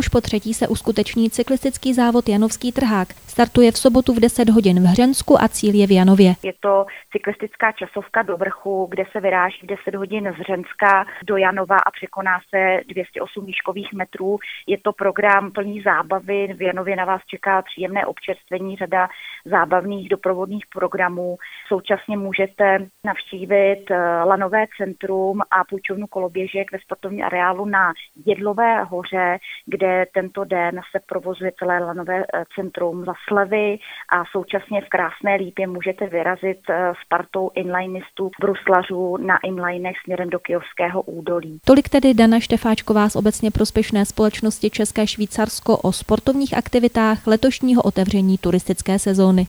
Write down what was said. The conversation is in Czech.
Už po třetí se uskuteční cyklistický závod Janovský trhák. Startuje v sobotu v 10 hodin v Hřensku a cíl je v Janově. Je to cyklistická časovka do vrchu, kde se vyráží v 10 hodin z Hřenska do Janova a překoná se 208 výškových metrů. Je to program plný zábavy. V Janově na vás čeká příjemné občerstvení, řada zábavných doprovodných programů. Současně můžete navštívit eh, lanové centrum a půjčovnu koloběžek ve sportovním areálu na Jedlové hoře, kde tento den se provozuje celé lanové eh, centrum za slevy a současně v Krásné Lípě můžete vyrazit eh, s partou inlinistů bruslařů na inlinech směrem do Kijovského údolí. Tolik tedy Dana Štefáčková z obecně prospěšné společnosti České Švýcarsko o sportovních aktivitách letošního otevření turistické sezóny.